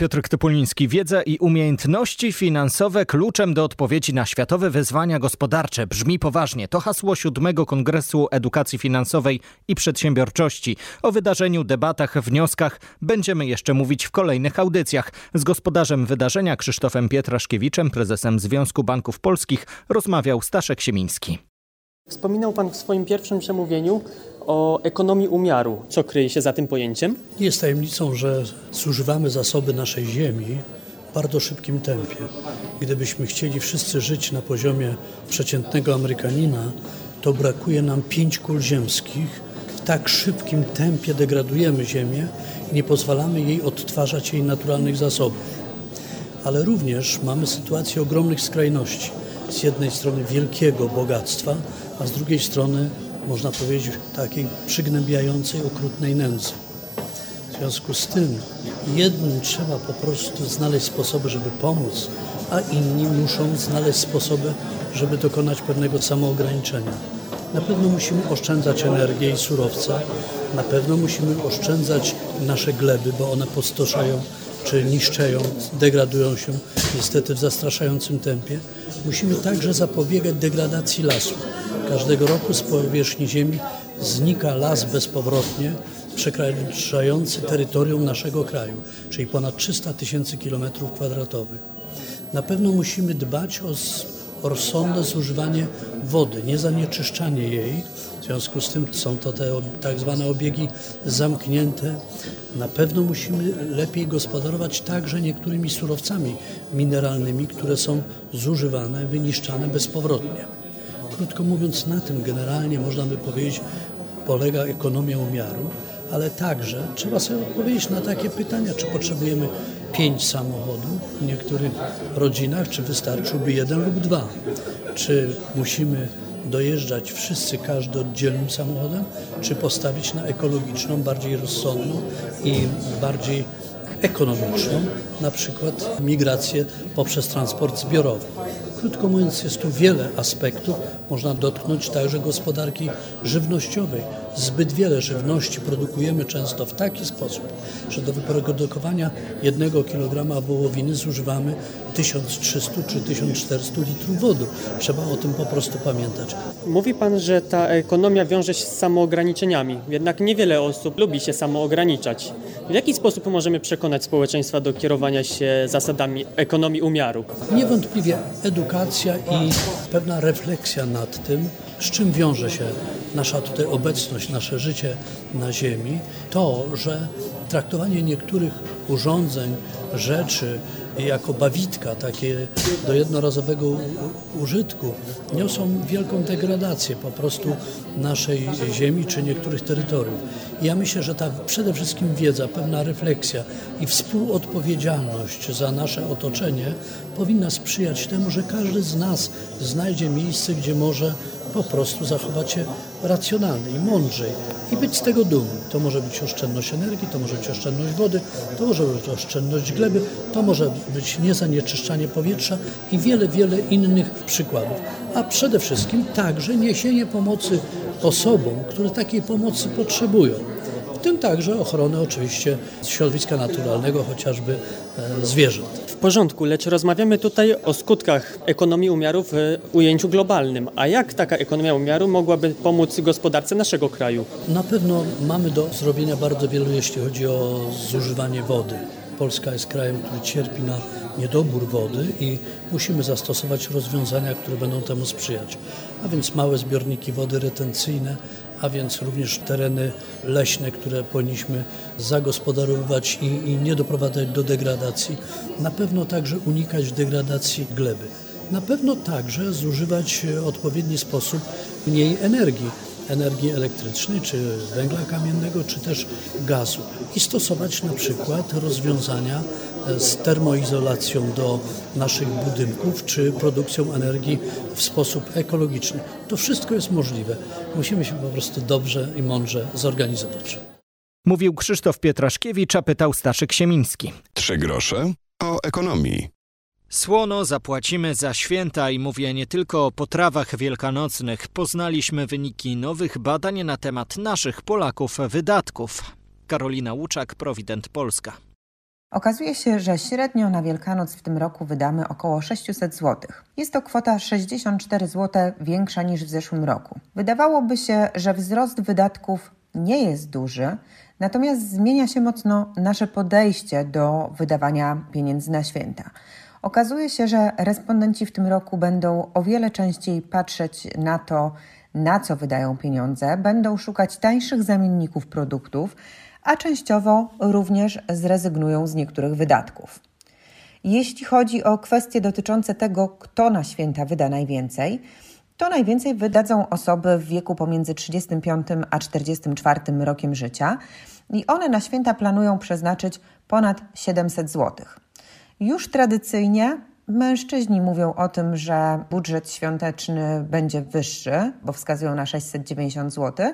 Piotr Topuliński. Wiedza i umiejętności finansowe kluczem do odpowiedzi na światowe wyzwania gospodarcze. Brzmi poważnie. To hasło siódmego Kongresu Edukacji Finansowej i Przedsiębiorczości. O wydarzeniu, debatach, wnioskach będziemy jeszcze mówić w kolejnych audycjach. Z gospodarzem wydarzenia Krzysztofem Pietraszkiewiczem, prezesem Związku Banków Polskich, rozmawiał Staszek Siemiński. Wspominał Pan w swoim pierwszym przemówieniu o ekonomii umiaru. Co kryje się za tym pojęciem? Nie jest tajemnicą, że zużywamy zasoby naszej ziemi w bardzo szybkim tempie. Gdybyśmy chcieli wszyscy żyć na poziomie przeciętnego Amerykanina, to brakuje nam pięć kul ziemskich. W tak szybkim tempie degradujemy ziemię i nie pozwalamy jej odtwarzać jej naturalnych zasobów. Ale również mamy sytuację ogromnych skrajności. Z jednej strony wielkiego bogactwa, a z drugiej strony można powiedzieć, takiej przygnębiającej, okrutnej nędzy. W związku z tym jednym trzeba po prostu znaleźć sposoby, żeby pomóc, a inni muszą znaleźć sposoby, żeby dokonać pewnego samoograniczenia. Na pewno musimy oszczędzać energię i surowce, na pewno musimy oszczędzać nasze gleby, bo one pustoszają czy niszczeją, degradują się niestety w zastraszającym tempie. Musimy także zapobiegać degradacji lasu. Każdego roku z powierzchni Ziemi znika las bezpowrotnie, przekraczający terytorium naszego kraju, czyli ponad 300 tysięcy kilometrów kwadratowych. Na pewno musimy dbać o rozsądne zużywanie wody, nie zanieczyszczanie jej. W związku z tym są to te tak zwane obiegi zamknięte. Na pewno musimy lepiej gospodarować także niektórymi surowcami mineralnymi, które są zużywane, wyniszczane bezpowrotnie. Krótko mówiąc, na tym generalnie można by powiedzieć polega ekonomia umiaru, ale także trzeba sobie odpowiedzieć na takie pytania, czy potrzebujemy pięć samochodów w niektórych rodzinach, czy wystarczyłby jeden lub dwa, czy musimy dojeżdżać wszyscy, każdy oddzielnym samochodem, czy postawić na ekologiczną, bardziej rozsądną i bardziej ekonomiczną, na przykład migrację poprzez transport zbiorowy. Krótko mówiąc, jest tu wiele aspektów. Można dotknąć także gospodarki żywnościowej. Zbyt wiele żywności produkujemy często w taki sposób, że do wyprodukowania jednego kilograma wołowiny zużywamy 1300 czy 1400 litrów wody. Trzeba o tym po prostu pamiętać. Mówi Pan, że ta ekonomia wiąże się z samoograniczeniami. Jednak niewiele osób lubi się samoograniczać. W jaki sposób możemy przekonać społeczeństwa do kierowania się zasadami ekonomii umiaru? Niewątpliwie edukacja i pewna refleksja nad tym, z czym wiąże się nasza tutaj obecność, nasze życie na Ziemi, to, że traktowanie niektórych urządzeń, rzeczy jako bawitka, takie do jednorazowego użytku, niosą wielką degradację po prostu naszej ziemi czy niektórych terytoriów. Ja myślę, że ta przede wszystkim wiedza, pewna refleksja i współodpowiedzialność za nasze otoczenie powinna sprzyjać temu, że każdy z nas znajdzie miejsce, gdzie może po prostu zachować się racjonalnie i mądrzej i być z tego dumny. To może być oszczędność energii, to może być oszczędność wody, to może być oszczędność gleby, to może być niezanieczyszczanie powietrza i wiele, wiele innych przykładów. A przede wszystkim także niesienie pomocy osobom, które takiej pomocy potrzebują w tym także ochronę oczywiście środowiska naturalnego, chociażby e, zwierząt. Porządku, lecz rozmawiamy tutaj o skutkach ekonomii umiaru w ujęciu globalnym. A jak taka ekonomia umiaru mogłaby pomóc gospodarce naszego kraju? Na pewno mamy do zrobienia bardzo wiele, jeśli chodzi o zużywanie wody. Polska jest krajem, który cierpi na niedobór wody i musimy zastosować rozwiązania, które będą temu sprzyjać. A więc małe zbiorniki wody retencyjne, a więc również tereny leśne, które powinniśmy zagospodarowywać i, i nie doprowadzać do degradacji. Na pewno także unikać degradacji gleby. Na pewno także zużywać w odpowiedni sposób mniej energii energii elektrycznej, czy węgla kamiennego, czy też gazu i stosować na przykład rozwiązania e, z termoizolacją do naszych budynków, czy produkcją energii w sposób ekologiczny. To wszystko jest możliwe. Musimy się po prostu dobrze i mądrze zorganizować. Mówił Krzysztof Pietraszkiewicz, a pytał Staszek Siemiński. Trzy grosze o ekonomii. Słono zapłacimy za święta i mówię nie tylko o potrawach wielkanocnych. Poznaliśmy wyniki nowych badań na temat naszych Polaków wydatków. Karolina Łuczak, Prowident Polska. Okazuje się, że średnio na Wielkanoc w tym roku wydamy około 600 zł. Jest to kwota 64 zł większa niż w zeszłym roku. Wydawałoby się, że wzrost wydatków nie jest duży, natomiast zmienia się mocno nasze podejście do wydawania pieniędzy na święta. Okazuje się, że respondenci w tym roku będą o wiele częściej patrzeć na to, na co wydają pieniądze, będą szukać tańszych zamienników produktów, a częściowo również zrezygnują z niektórych wydatków. Jeśli chodzi o kwestie dotyczące tego, kto na święta wyda najwięcej, to najwięcej wydadzą osoby w wieku pomiędzy 35 a 44 rokiem życia i one na święta planują przeznaczyć ponad 700 zł. Już tradycyjnie mężczyźni mówią o tym, że budżet świąteczny będzie wyższy, bo wskazują na 690 zł,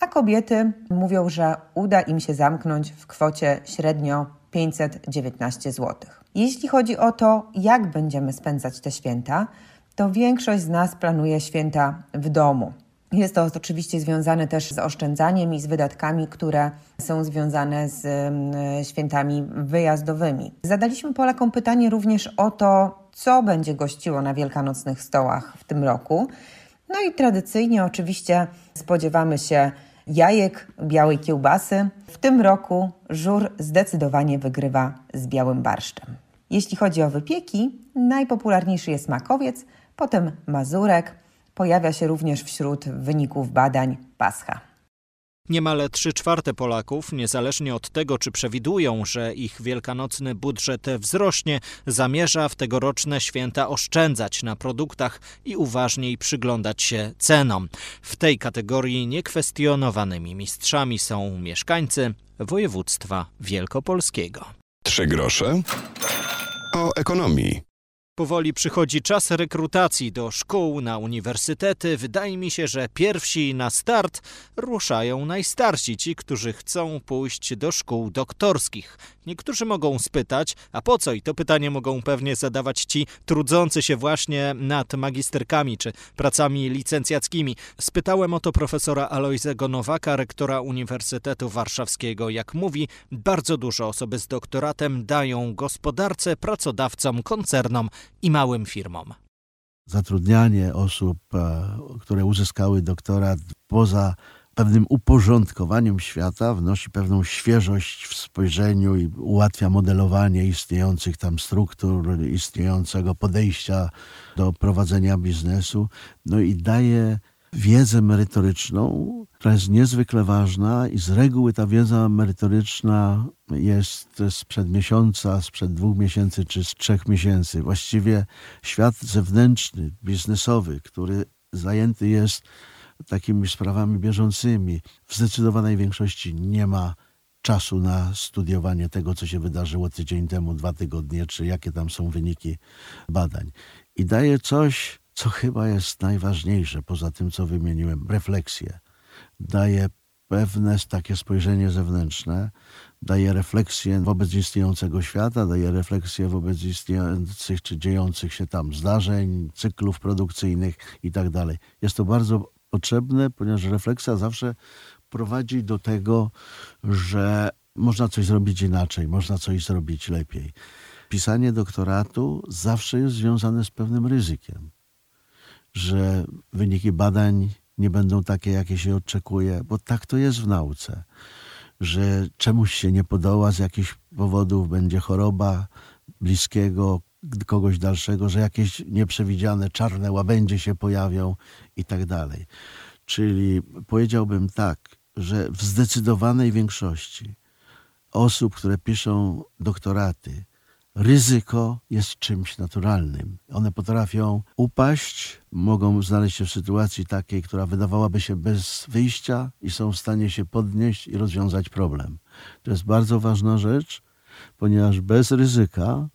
a kobiety mówią, że uda im się zamknąć w kwocie średnio 519 zł. Jeśli chodzi o to, jak będziemy spędzać te święta, to większość z nas planuje święta w domu. Jest to oczywiście związane też z oszczędzaniem i z wydatkami, które są związane z mm, świętami wyjazdowymi. Zadaliśmy Polakom pytanie również o to, co będzie gościło na wielkanocnych stołach w tym roku. No i tradycyjnie oczywiście spodziewamy się jajek, białej kiełbasy. W tym roku żur zdecydowanie wygrywa z białym barszczem. Jeśli chodzi o wypieki, najpopularniejszy jest makowiec, potem mazurek. Pojawia się również wśród wyników badań pascha. Niemal 3 czwarte Polaków, niezależnie od tego, czy przewidują, że ich wielkanocny budżet wzrośnie, zamierza w tegoroczne święta oszczędzać na produktach i uważniej przyglądać się cenom. W tej kategorii niekwestionowanymi mistrzami są mieszkańcy województwa wielkopolskiego. Trzy grosze o ekonomii. Powoli przychodzi czas rekrutacji do szkół, na uniwersytety. Wydaje mi się, że pierwsi na start ruszają najstarsi, ci, którzy chcą pójść do szkół doktorskich. Niektórzy mogą spytać, a po co? I to pytanie mogą pewnie zadawać ci trudzący się właśnie nad magisterkami czy pracami licencjackimi. Spytałem o to profesora Alojzego Nowaka, rektora Uniwersytetu Warszawskiego. Jak mówi, bardzo dużo osoby z doktoratem dają gospodarce, pracodawcom, koncernom i małym firmom. Zatrudnianie osób, e, które uzyskały doktorat poza pewnym uporządkowaniem świata wnosi pewną świeżość w spojrzeniu i ułatwia modelowanie istniejących tam struktur, istniejącego podejścia do prowadzenia biznesu, no i daje wiedzę merytoryczną, która jest niezwykle ważna i z reguły ta wiedza merytoryczna jest sprzed miesiąca, sprzed dwóch miesięcy czy z trzech miesięcy. Właściwie świat zewnętrzny, biznesowy, który zajęty jest takimi sprawami bieżącymi, w zdecydowanej większości nie ma czasu na studiowanie tego, co się wydarzyło tydzień temu, dwa tygodnie, czy jakie tam są wyniki badań. I daje coś, co chyba jest najważniejsze, poza tym, co wymieniłem, refleksję. Daje pewne takie spojrzenie zewnętrzne, daje refleksję wobec istniejącego świata, daje refleksję wobec istniejących czy dziejących się tam zdarzeń, cyklów produkcyjnych. Tak jest to bardzo potrzebne, ponieważ refleksja zawsze prowadzi do tego, że można coś zrobić inaczej, można coś zrobić lepiej. Pisanie doktoratu zawsze jest związane z pewnym ryzykiem że wyniki badań nie będą takie, jakie się oczekuje, bo tak to jest w nauce, że czemuś się nie podoła z jakichś powodów, będzie choroba bliskiego, kogoś dalszego, że jakieś nieprzewidziane czarne łabędzie się pojawią i tak dalej. Czyli powiedziałbym tak, że w zdecydowanej większości osób, które piszą doktoraty, ryzyko jest czymś naturalnym. One potrafią upaść, mogą znaleźć się w sytuacji takiej, która wydawałaby się bez wyjścia i są w stanie się podnieść i rozwiązać problem. To jest bardzo ważna rzecz, ponieważ bez ryzyka,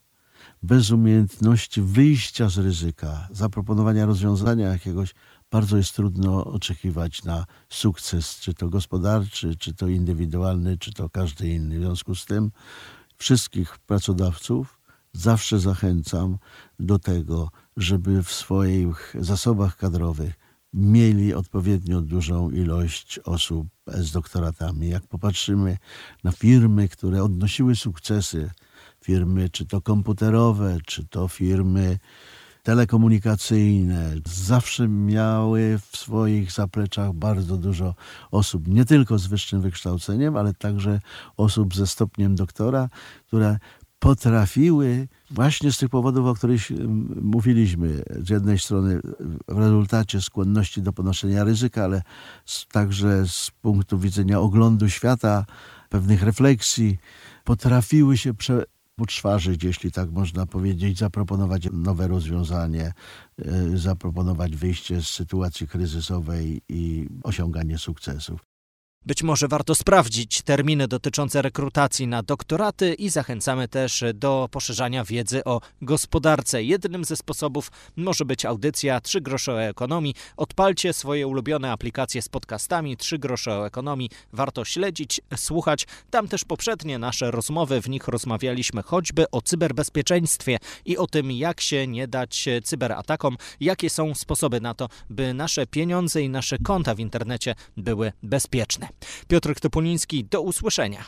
bez umiejętności wyjścia z ryzyka, zaproponowania rozwiązania jakiegoś, bardzo jest trudno oczekiwać na sukces, czy to gospodarczy, czy to indywidualny, czy to każdy inny. W związku z tym, wszystkich pracodawców zawsze zachęcam do tego, żeby w swoich zasobach kadrowych mieli odpowiednio dużą ilość osób z doktoratami. Jak popatrzymy na firmy, które odnosiły sukcesy, firmy czy to komputerowe, czy to firmy telekomunikacyjne, zawsze miały w swoich zapleczach bardzo dużo osób, nie tylko z wyższym wykształceniem, ale także osób ze stopniem doktora, które potrafiły właśnie z tych powodów, o których mówiliśmy, z jednej strony w rezultacie skłonności do ponoszenia ryzyka, ale także z punktu widzenia oglądu świata, pewnych refleksji, potrafiły się prze uczwarzyć, jeśli tak można powiedzieć, zaproponować nowe rozwiązanie, e, zaproponować wyjście z sytuacji kryzysowej i osiąganie sukcesów. Być może warto sprawdzić terminy dotyczące rekrutacji na doktoraty i zachęcamy też do poszerzania wiedzy o gospodarce. Jednym ze sposobów może być audycja 3 grosze o ekonomii. Odpalcie swoje ulubione aplikacje z podcastami 3 grosze o ekonomii. Warto śledzić, słuchać. Tam też poprzednie nasze rozmowy, w nich rozmawialiśmy choćby o cyberbezpieczeństwie i o tym, jak się nie dać cyberatakom, jakie są sposoby na to, by nasze pieniądze i nasze konta w internecie były bezpieczne. Piotr Topuliński, do usłyszenia.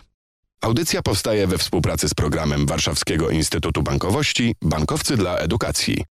Audycja powstaje we współpracy z programem Warszawskiego Instytutu Bankowości Bankowcy dla Edukacji.